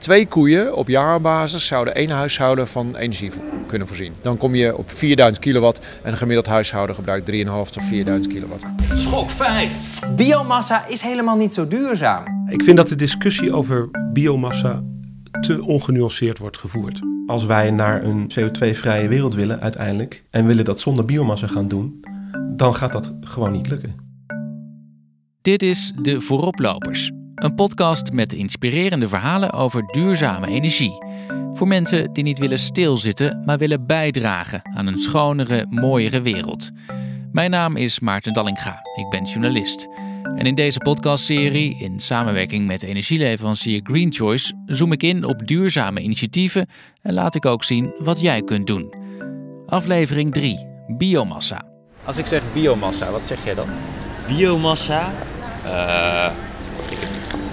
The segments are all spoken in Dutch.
Twee koeien op jaarbasis zouden één huishouden van energie kunnen voorzien. Dan kom je op 4000 kilowatt en een gemiddeld huishouden gebruikt 3,5 tot 4000 kilowatt. Schok 5. Biomassa is helemaal niet zo duurzaam. Ik vind dat de discussie over biomassa te ongenuanceerd wordt gevoerd. Als wij naar een CO2-vrije wereld willen uiteindelijk en willen dat zonder biomassa gaan doen, dan gaat dat gewoon niet lukken. Dit is De Vooroplopers, een podcast met inspirerende verhalen over duurzame energie. Voor mensen die niet willen stilzitten, maar willen bijdragen aan een schonere, mooiere wereld. Mijn naam is Maarten Dallinga, ik ben journalist. En in deze podcastserie, in samenwerking met energieleverancier Green Choice, zoom ik in op duurzame initiatieven en laat ik ook zien wat jij kunt doen. Aflevering 3: Biomassa. Als ik zeg biomassa, wat zeg jij dan? Biomassa? Uh, heb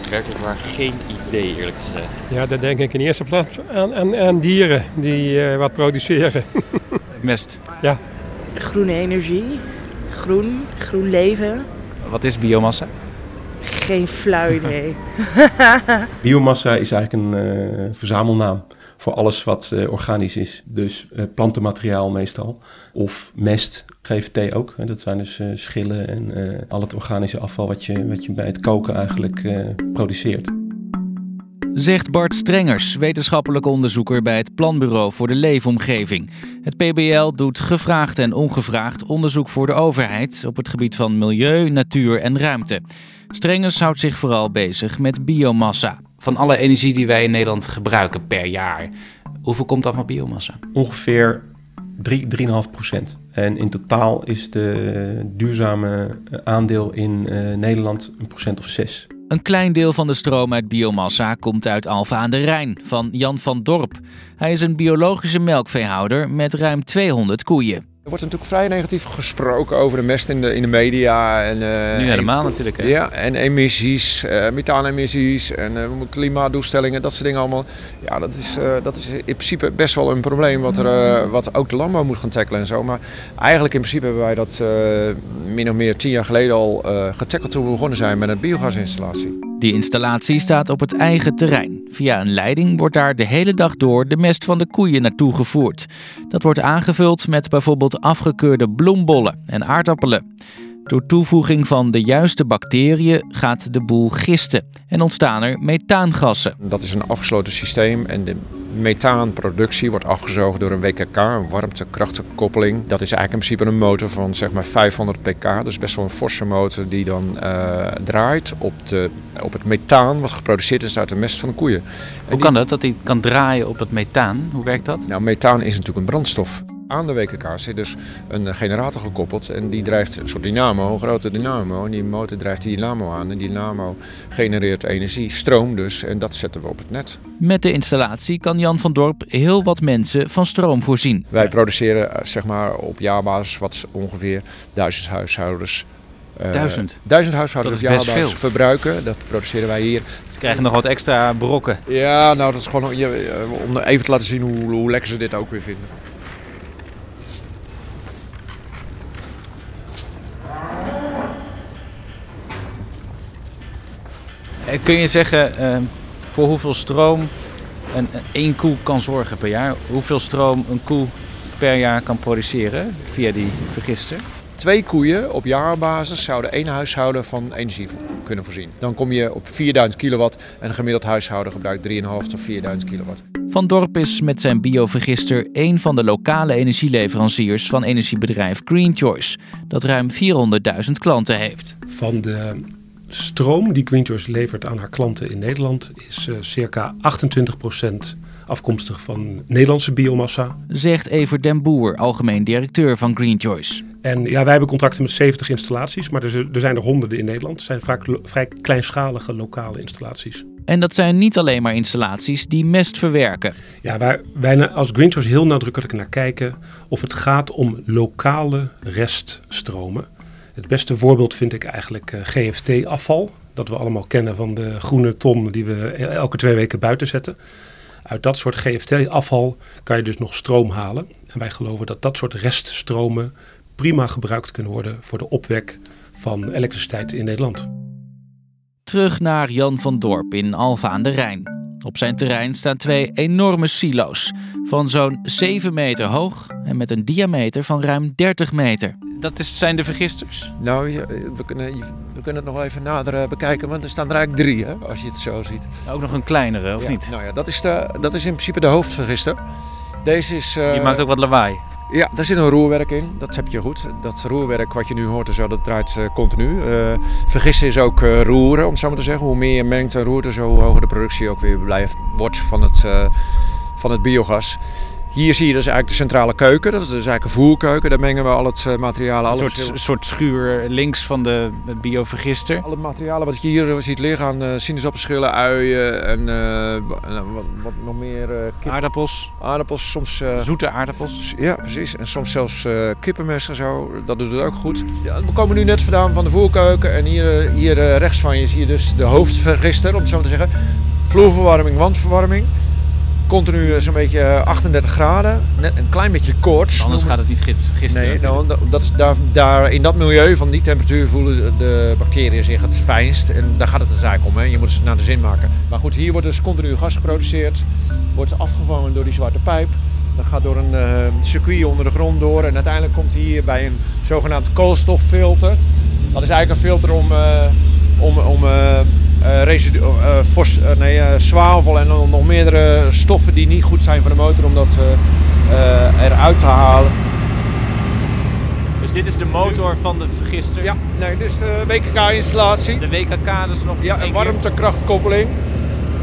werkelijk maar geen idee eerlijk gezegd. Ja, dan denk ik in eerste plaats aan, aan, aan dieren die uh, wat produceren. Mest. Ja. Groene energie, groen, groen leven. Wat is biomassa? Geen flauw idee. biomassa is eigenlijk een uh, verzamelnaam voor alles wat uh, organisch is. Dus uh, plantenmateriaal meestal. Of mest, GVT ook. Hè. Dat zijn dus uh, schillen en al het organische afval wat je, wat je bij het koken eigenlijk produceert. Zegt Bart Strengers, wetenschappelijk onderzoeker bij het Planbureau voor de Leefomgeving. Het PBL doet gevraagd en ongevraagd onderzoek voor de overheid op het gebied van milieu, natuur en ruimte. Strengers houdt zich vooral bezig met biomassa. Van alle energie die wij in Nederland gebruiken per jaar, hoeveel komt dat van biomassa? Ongeveer 3, 3,5 procent. En in totaal is de duurzame aandeel in uh, Nederland een procent of 6. Een klein deel van de stroom uit biomassa komt uit Alfa aan de Rijn van Jan van Dorp. Hij is een biologische melkveehouder met ruim 200 koeien. Er wordt natuurlijk vrij negatief gesproken over de mest in de, in de media. En, uh, nu helemaal natuurlijk. Hè? Ja, en emissies, uh, methaanemissies en uh, klimaatdoelstellingen, dat soort dingen allemaal. Ja, dat is, dat is in principe best wel een probleem wat, er, wat ook de landbouw moet gaan tackelen en zo. Maar eigenlijk in principe hebben wij dat min of meer tien jaar geleden al getackeld toen we begonnen zijn met een biogasinstallatie. Die installatie staat op het eigen terrein. Via een leiding wordt daar de hele dag door de mest van de koeien naartoe gevoerd. Dat wordt aangevuld met bijvoorbeeld afgekeurde bloembollen en aardappelen. Door toevoeging van de juiste bacteriën gaat de boel gisten en ontstaan er methaangassen. Dat is een afgesloten systeem en de methaanproductie wordt afgezogen door een WKK, een warmtekrachtenkoppeling. Dat is eigenlijk in principe een motor van zeg maar 500 pk, dus best wel een forse motor die dan uh, draait op, de, op het methaan wat geproduceerd is uit de mest van de koeien. Hoe kan dat, dat hij kan draaien op het methaan? Hoe werkt dat? Nou, methaan is natuurlijk een brandstof. Aan de WKK zit dus een generator gekoppeld en die drijft een soort dynamo, een grote dynamo. En die motor drijft die dynamo aan en die dynamo genereert energie, stroom dus, en dat zetten we op het net. Met de installatie kan Jan van Dorp heel wat mensen van stroom voorzien. Wij produceren zeg maar op jaarbasis wat ongeveer duizend huishoudens uh, duizend? Duizend huishoudens dat is best veel. verbruiken. Dat produceren wij hier. Ze krijgen nog wat extra brokken. Ja, nou dat is gewoon om even te laten zien hoe, hoe lekker ze dit ook weer vinden. Kun je zeggen uh, voor hoeveel stroom een, één koe kan zorgen per jaar? Hoeveel stroom een koe per jaar kan produceren via die vergister? Twee koeien op jaarbasis zouden één huishouden van energie kunnen voorzien. Dan kom je op 4000 kilowatt en een gemiddeld huishouden gebruikt 3,5 tot 4000 kilowatt. Van Dorp is met zijn biovergister een van de lokale energieleveranciers van energiebedrijf Green Choice, dat ruim 400.000 klanten heeft. Van de stroom die Greenchoice levert aan haar klanten in Nederland is uh, circa 28% afkomstig van Nederlandse biomassa. Zegt Evert den Boer, algemeen directeur van Greenchoice. En ja, wij hebben contracten met 70 installaties, maar er, zijn er honderden in Nederland. Het zijn vaak vrij kleinschalige lokale installaties. En dat zijn niet alleen maar installaties die mest verwerken. Ja, waar wij als Greenchoice heel nadrukkelijk naar kijken of het gaat om lokale reststromen. Het beste voorbeeld vind ik eigenlijk uh, GFT-afval. Dat we allemaal kennen van de groene ton die we elke twee weken buiten zetten. Uit dat soort GFT-afval kan je dus nog stroom halen. En wij geloven dat dat soort reststromen prima gebruikt kunnen worden voor de opwek van elektriciteit in Nederland. Terug naar Jan van Dorp in Alfa aan de Rijn. Op zijn terrein staan twee enorme silo's van zo'n 7 meter hoog en met een diameter van ruim 30 meter. Dat is, zijn de vergisters. Nou, je- we kunnen, we kunnen het nog wel even nader eh, bekijken, want er staan er eigenlijk drie, hè, als je het zo ziet. Ook nog een kleinere, of Ja, niet? Nou ja, dat is, de, dat is in principe de hoofdvergister. Deze is... eh, Je maakt ook wat lawaai. Ja, daar zit een roerwerk in. Dat heb je goed. Dat roerwerk wat je nu hoort zo, dat draait eh, continu. Eh, vergissen is ook eh, roeren, om het zo maar te zeggen. Hoe meer je mengt en roert, zo hoe hoger de productie ook weer blijft, wordt van het, eh, van het biogas. Hier zie je dus eigenlijk de centrale keuken. Dat is dus eigenlijk een voerkeuken. Daar mengen we al het eh, materiaal, Een soort, soort schuur links van de biovergister. alle materialen wat je hier ziet liggen aan eh sinaasappelschillen, uien en eh, wat, wat nog meer eh, kip, Aardappels, aardappels, soms eh, zoete aardappels. Ja, precies. En soms zelfs eh kippenmes en zo. Dat doet het ook goed. Ja, we komen nu net vandaan van de voerkeuken. En hier, eh, hier eh, rechts van je zie je dus de hoofdvergister, om het zo te zeggen. Vloerverwarming, wandverwarming. Continu eh, zo'n beetje eh, 38 graden. Net een klein beetje koorts. Anders gaat het niet gits- gisteren. Nee, nou, dat is daar, daar, in dat milieu van die temperatuur voelen de bacteriën zich het fijnst. En daar gaat het dus eigenlijk om. Hè. Je moet ze naar de zin maken. Maar goed, hier wordt dus continu gas geproduceerd. Wordt afgevangen door die zwarte pijp. Dat gaat door een eh, circuit onder de grond door. En uiteindelijk komt hier bij een zogenaamd koolstoffilter. Dat is eigenlijk een filter om, eh, om, om eh, eh, residu- eh, fos- eh, nee, eh, zwavel en nog meerdere stoffen die niet goed zijn voor de motor, om dat eh, eh, eruit te halen. Dus dit is de motor van de vergister. Ja, nee, dit is de WKK-installatie. De WKK, dat is nog Ja, een warmtekrachtkoppeling.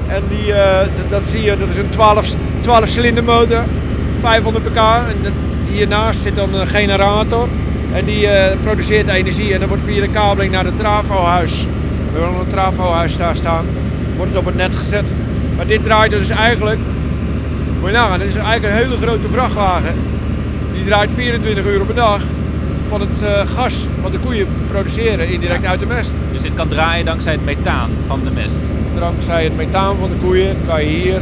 En die, eh, dat zie je, dat is een 12, 12 cilinder motor, 500 pk. En dat- hiernaast zit dan een generator. En die produceert energie en dan wordt via de kabeling naar het trafohuis. We hebben een trafohuis daar staan. Wordt het op het net gezet. Maar dit draait dus eigenlijk, moet je nagaan, dit is eigenlijk een hele grote vrachtwagen. Die draait 24 uur op een dag van het eh, gas wat de koeien produceren indirect uit de mest. Dus dit kan draaien dankzij het methaan van de mest. Dankzij het methaan van de koeien kan je hier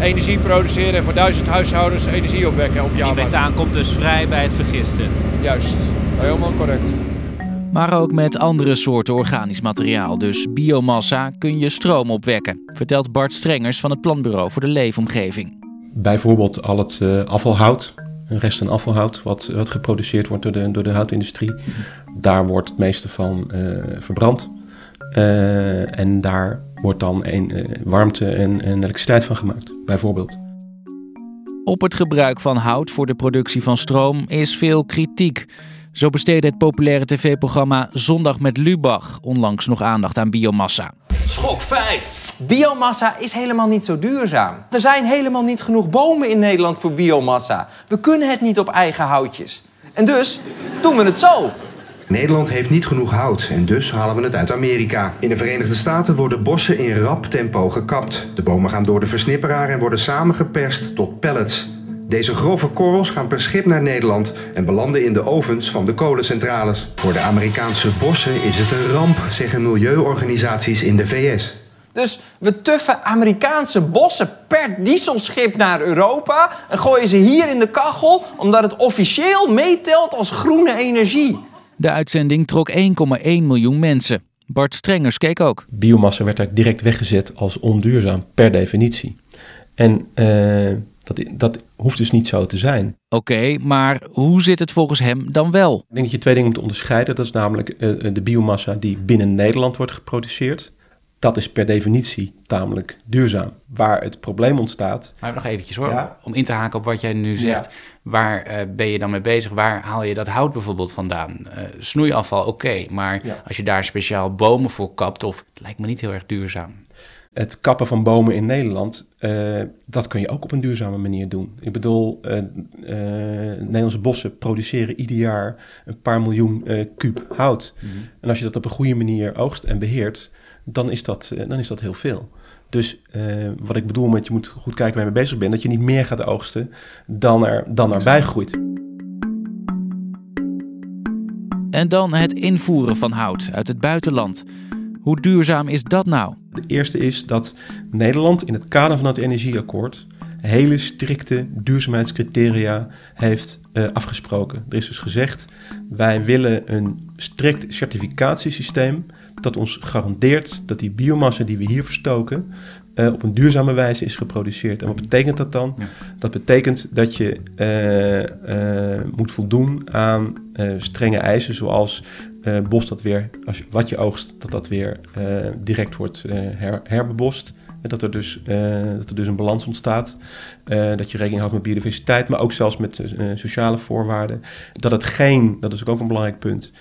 energie produceren en voor duizend huishoudens energie opwekken op Die jaarbasis. methaan komt dus vrij bij het vergisten. Juist, helemaal correct. Maar ook met andere soorten organisch materiaal, dus biomassa, kun je stroom opwekken, vertelt Bart Strengers van het Planbureau voor de Leefomgeving. Bijvoorbeeld al het eh, afvalhout, rest- en afvalhout, wat, wat geproduceerd wordt door de, door de houtindustrie. Daar wordt het meeste van eh, verbrand. Eh, en daar wordt dan een, warmte en, en elektriciteit van gemaakt, bijvoorbeeld. Op het gebruik van hout voor de productie van stroom is veel kritiek. Zo besteedde het populaire tv-programma Zondag met Lubach onlangs nog aandacht aan biomassa. Schok 5. Biomassa is helemaal niet zo duurzaam. Er zijn helemaal niet genoeg bomen in Nederland voor biomassa. We kunnen het niet op eigen houtjes. En dus doen we het zo. Nederland heeft niet genoeg hout en dus halen we het uit Amerika. In de Verenigde Staten worden bossen in rap tempo gekapt. De bomen gaan door de versnipperaar en worden samengeperst tot pellets. Deze grove korrels gaan per schip naar Nederland en belanden in de ovens van de kolencentrales. Voor de Amerikaanse bossen is het een ramp, zeggen milieuorganisaties in de VS. Dus we tuffen Amerikaanse bossen per dieselschip naar Europa en gooien ze hier in de kachel omdat het officieel meetelt als groene energie. De uitzending trok 1,1 miljoen mensen. Bart Strengers keek ook. Biomassa werd daar direct weggezet als onduurzaam, per definitie. En eh, dat, dat hoeft dus niet zo te zijn. Oké, maar hoe zit het volgens hem dan wel? Ik denk dat je twee dingen moet onderscheiden. Dat is namelijk eh, de biomassa die binnen Nederland wordt geproduceerd. Dat is per definitie tamelijk duurzaam. Waar het probleem ontstaat. Maar nog eventjes hoor, Ja. om in te haken op wat jij nu zegt. Ja. Waar eh, ben je dan mee bezig? Waar haal je dat hout bijvoorbeeld vandaan? Eh, snoeiafval, oké. maar Ja. als je daar speciaal bomen voor kapt, of het lijkt me niet heel erg duurzaam. Het kappen van bomen in Nederland, eh, dat kun je ook op een duurzame manier doen. Ik bedoel, Nederlandse bossen produceren ieder jaar een paar miljoen kuub hout. En als je dat op een goede manier oogst en beheert, dan is dat, eh, dan is dat heel veel. Dus eh, wat ik bedoel met je moet goed kijken waar je mee bezig bent, dat je niet meer gaat oogsten dan er, dan erbij groeit. En dan het invoeren van hout uit het buitenland. Hoe duurzaam is dat nou? De eerste is dat Nederland in het kader van het energieakkoord hele strikte duurzaamheidscriteria heeft eh, afgesproken. Er is dus gezegd, wij willen een strikt certificatiesysteem dat ons garandeert dat die biomassa die we hier verstoken uh, op een duurzame wijze is geproduceerd. En wat betekent dat dan? Dat betekent dat je uh, moet voldoen aan strenge eisen, zoals bos dat weer, als je, wat je oogst, dat dat weer direct wordt her, herbebost. Dat er, dus, dat er dus een balans ontstaat. dat je rekening houdt met biodiversiteit, maar ook zelfs met sociale voorwaarden. Dat het geen, dat is ook een belangrijk punt,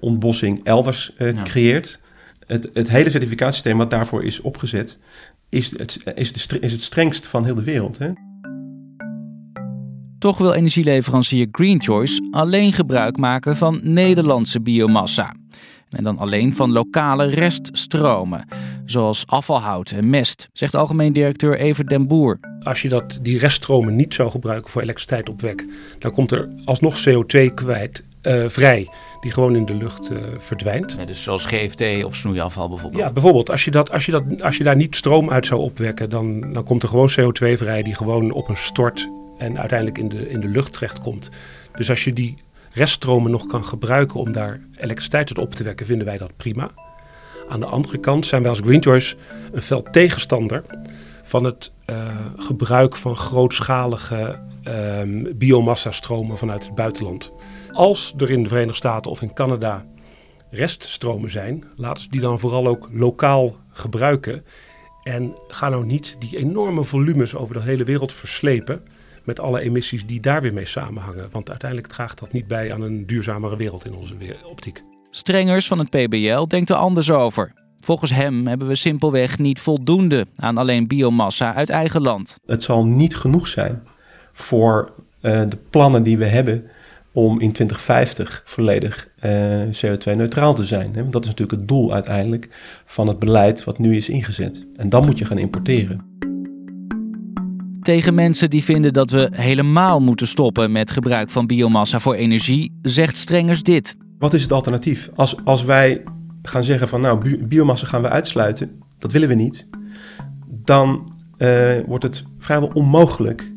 ontbossing elders creëert het, het hele certificatiesysteem wat daarvoor is opgezet, is het, is, de, is het strengst van heel de wereld. Hè? Toch wil energieleverancier Green Choice alleen gebruik maken van Nederlandse biomassa. En dan alleen van lokale reststromen, zoals afvalhout en mest, zegt algemeen directeur Evert den Boer. Als je dat, die reststromen niet zou gebruiken voor elektriciteit opwek, dan komt er alsnog CO2 kwijt, uh, vrij die gewoon in de lucht uh, verdwijnt. Ja, dus zoals GFT of snoeiafval bijvoorbeeld? Ja, bijvoorbeeld. Als je, dat, als je, dat, als je daar niet stroom uit zou opwekken, dan, dan komt er gewoon CO2 vrij die gewoon op een stort en uiteindelijk in de, in de lucht terechtkomt. Dus als je die reststromen nog kan gebruiken om daar elektriciteit uit op te wekken, vinden wij dat prima. Aan de andere kant zijn wij als Green Choice een fel tegenstander van het uh, gebruik van grootschalige um, biomassa-stromen vanuit het buitenland. Als er in de Verenigde Staten of in Canada reststromen zijn, laten ze die dan vooral ook lokaal gebruiken. En ga nou niet die enorme volumes over de hele wereld verslepen met alle emissies die daar weer mee samenhangen. Want uiteindelijk draagt dat niet bij aan een duurzamere wereld in onze optiek. Strengers van het PBL denkt er anders over. Volgens hem hebben we simpelweg niet voldoende aan alleen biomassa uit eigen land. Het zal niet genoeg zijn voor uh, de plannen die we hebben om in 2050 volledig uh, eh, CO2-neutraal te zijn. Hè? Dat is natuurlijk het doel uiteindelijk van het beleid wat nu is ingezet. En dan moet je gaan importeren. Tegen mensen die vinden dat we helemaal moeten stoppen met gebruik van biomassa voor energie, zegt Strengers dit. Wat is het alternatief? Als, als wij gaan zeggen van nou, biomassa gaan we uitsluiten, dat willen we niet, dan uh, wordt het vrijwel onmogelijk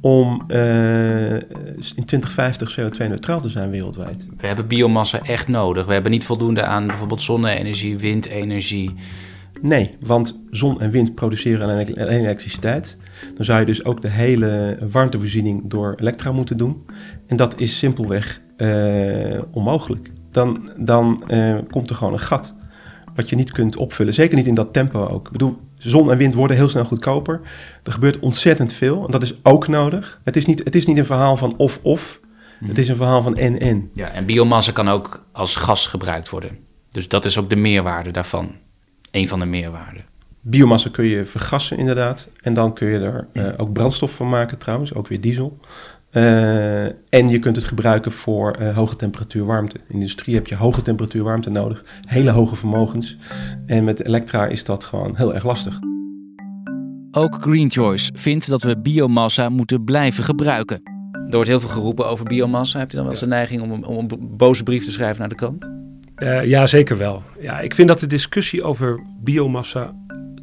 om uh, in 2050 CO2-neutraal te zijn wereldwijd. We hebben biomassa echt nodig. We hebben niet voldoende aan bijvoorbeeld zonne-energie, windenergie. Nee, want zon en wind produceren alleen elektriciteit. Dan zou je dus ook de hele warmtevoorziening door elektra moeten doen. En dat is simpelweg uh, onmogelijk. Dan, dan uh, komt er gewoon een gat wat je niet kunt opvullen. Zeker niet in dat tempo ook. Ik bedoel, zon en wind worden heel snel goedkoper. Er gebeurt ontzettend veel en dat is ook nodig. Het is niet, het is niet een verhaal van of-of. Mhm. Het is een verhaal van en-en. Ja, en biomassa kan ook als gas gebruikt worden. Dus dat is ook de meerwaarde daarvan. Een van de meerwaarden. Biomassa kun je vergassen inderdaad. En dan kun je er uh, ook brandstof van maken trouwens, ook weer diesel. Uh, en je kunt het gebruiken voor uh, hoge temperatuur warmte. In de industrie heb je hoge temperatuur warmte nodig, hele hoge vermogens. En met elektra is dat gewoon heel erg lastig. Ook Green Choice vindt dat we biomassa moeten blijven gebruiken. Er wordt heel veel geroepen over biomassa. Hebt u dan wel eens de neiging om, om een boze brief te schrijven naar de krant? Uh, ja, zeker wel. Ja, ik vind dat de discussie over biomassa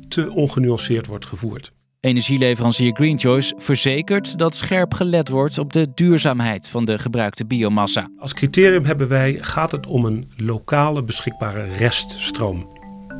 te ongenuanceerd wordt gevoerd. Energieleverancier Green Choice verzekert dat scherp gelet wordt op de duurzaamheid van de gebruikte biomassa. Als criterium hebben wij, gaat het om een lokale beschikbare reststroom.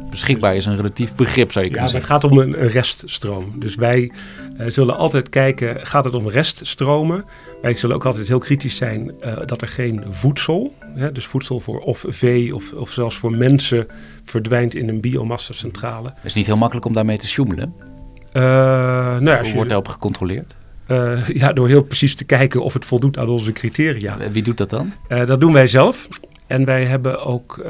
Beschikbaar is een relatief begrip, zou je kunnen ja, zeggen. Het gaat om een, reststroom. Dus wij uh, zullen altijd kijken, gaat het om reststromen? Wij zullen ook altijd heel kritisch zijn uh, dat er geen voedsel, hè, dus voedsel voor of vee of, of zelfs voor mensen, verdwijnt in een biomassa-centrale. Het is niet heel makkelijk om daarmee te sjoemelen. Uh, nou ja, Hoe wordt daarop gecontroleerd? Uh, ja, door heel precies te kijken of het voldoet aan onze criteria. Wie doet dat dan? Uh, dat doen wij zelf. En wij hebben ook,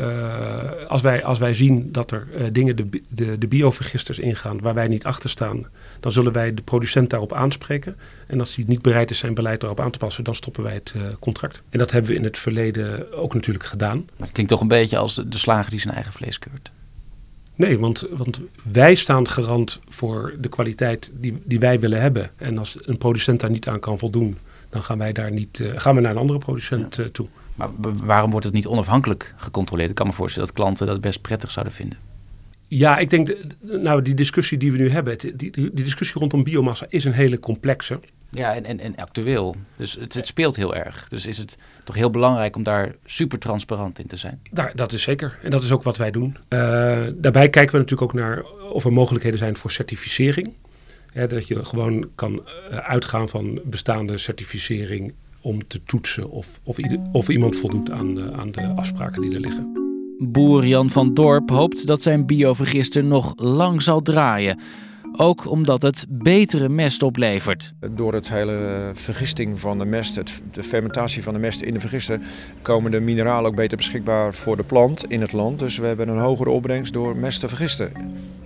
als, wij, als wij zien dat er dingen de, de, de biovergisters ingaan waar wij niet achter staan, dan zullen wij de producent daarop aanspreken. En als hij niet bereid is zijn beleid daarop aan te passen, dan stoppen wij het contract. En dat hebben we in het verleden ook natuurlijk gedaan. Maar het klinkt toch een beetje als de slager die zijn eigen vlees keurt. Nee, want, want wij staan garant voor de kwaliteit die, die wij willen hebben. En als een producent daar niet aan kan voldoen, dan gaan wij daar niet, uh, gaan we naar een andere producent uh, toe. Maar waarom wordt het niet onafhankelijk gecontroleerd? Ik kan me voorstellen dat klanten dat best prettig zouden vinden. Ja, ik denk, nou, die discussie die we nu hebben, die, die discussie rondom biomassa is een hele complexe. Ja, en, en, en actueel. Dus het, het speelt heel erg. Dus is het toch heel belangrijk om daar super transparant in te zijn. Daar, dat is zeker. En dat is ook wat wij doen. Uh, daarbij kijken we natuurlijk ook naar of er mogelijkheden zijn voor certificering. Hè, dat je gewoon kan uh, uitgaan van bestaande certificering om te toetsen of, of, ieder, of iemand voldoet aan de, aan de afspraken die er liggen. Boer Jan van Dorp hoopt dat zijn biovergister nog lang zal draaien. Ook omdat het betere mest oplevert. Door het hele vergisting van de mest, het, de fermentatie van de mest in de vergister, komen de mineralen ook beter beschikbaar voor de plant in het land. Dus we hebben een hogere opbrengst door mest te vergisten.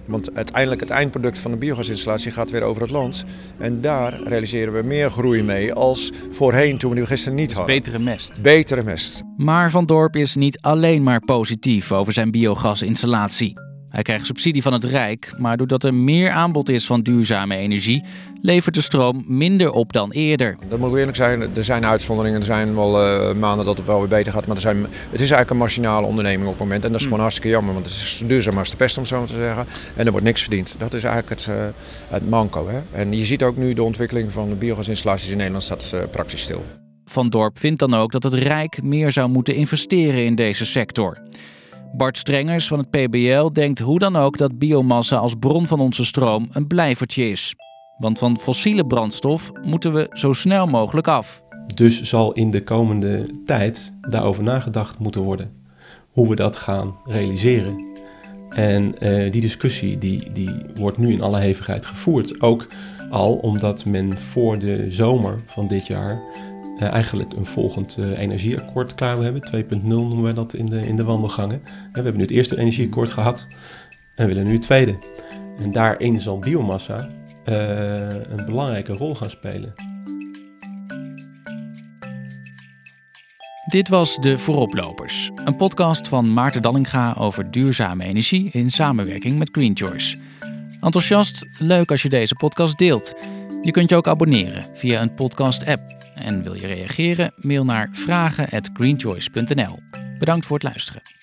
Want uiteindelijk het eindproduct van de biogasinstallatie gaat weer over het land. En daar realiseren we meer groei mee als voorheen toen we die gisteren niet hadden. Betere mest. Betere mest. Maar Van Dorp is niet alleen maar positief over zijn biogasinstallatie. Hij krijgt subsidie van het Rijk, maar doordat er meer aanbod is van duurzame energie, levert de stroom minder op dan eerder. Dat moet eerlijk zijn, er zijn uitzonderingen, er zijn wel uh, maanden dat het wel weer beter gaat, maar er zijn, het is eigenlijk een machinale onderneming op het moment. En dat is gewoon hartstikke jammer, want het is duurzaam als de pest om zo te zeggen. En er wordt niks verdiend. Dat is eigenlijk het, uh, het manco. Hè? En je ziet ook nu de ontwikkeling van de biogasinstallaties in Nederland staat uh, praktisch stil. Van Dorp vindt dan ook dat het Rijk meer zou moeten investeren in deze sector. Bart Strengers van het PBL denkt hoe dan ook dat biomassa als bron van onze stroom een blijvertje is. Want van fossiele brandstof moeten we zo snel mogelijk af. Dus zal in de komende tijd daarover nagedacht moeten worden. Hoe we dat gaan realiseren. En uh, die discussie die, die wordt nu in alle hevigheid gevoerd. Ook al omdat men voor de zomer van dit jaar uh, eigenlijk een volgend uh, energieakkoord klaar hebben. 2.0 noemen wij dat in de, in de wandelgangen. En we hebben nu het eerste energieakkoord gehad en willen nu het tweede. En daarin zal biomassa een belangrijke rol gaan spelen. Dit was De Vooroplopers, een podcast van Maarten Dallinga over duurzame energie in samenwerking met Green Choice. Enthousiast? Leuk als je deze podcast deelt. Je kunt je ook abonneren via een podcast-app. En wil je reageren? Mail naar vragen@greenchoice.nl. Bedankt voor het luisteren.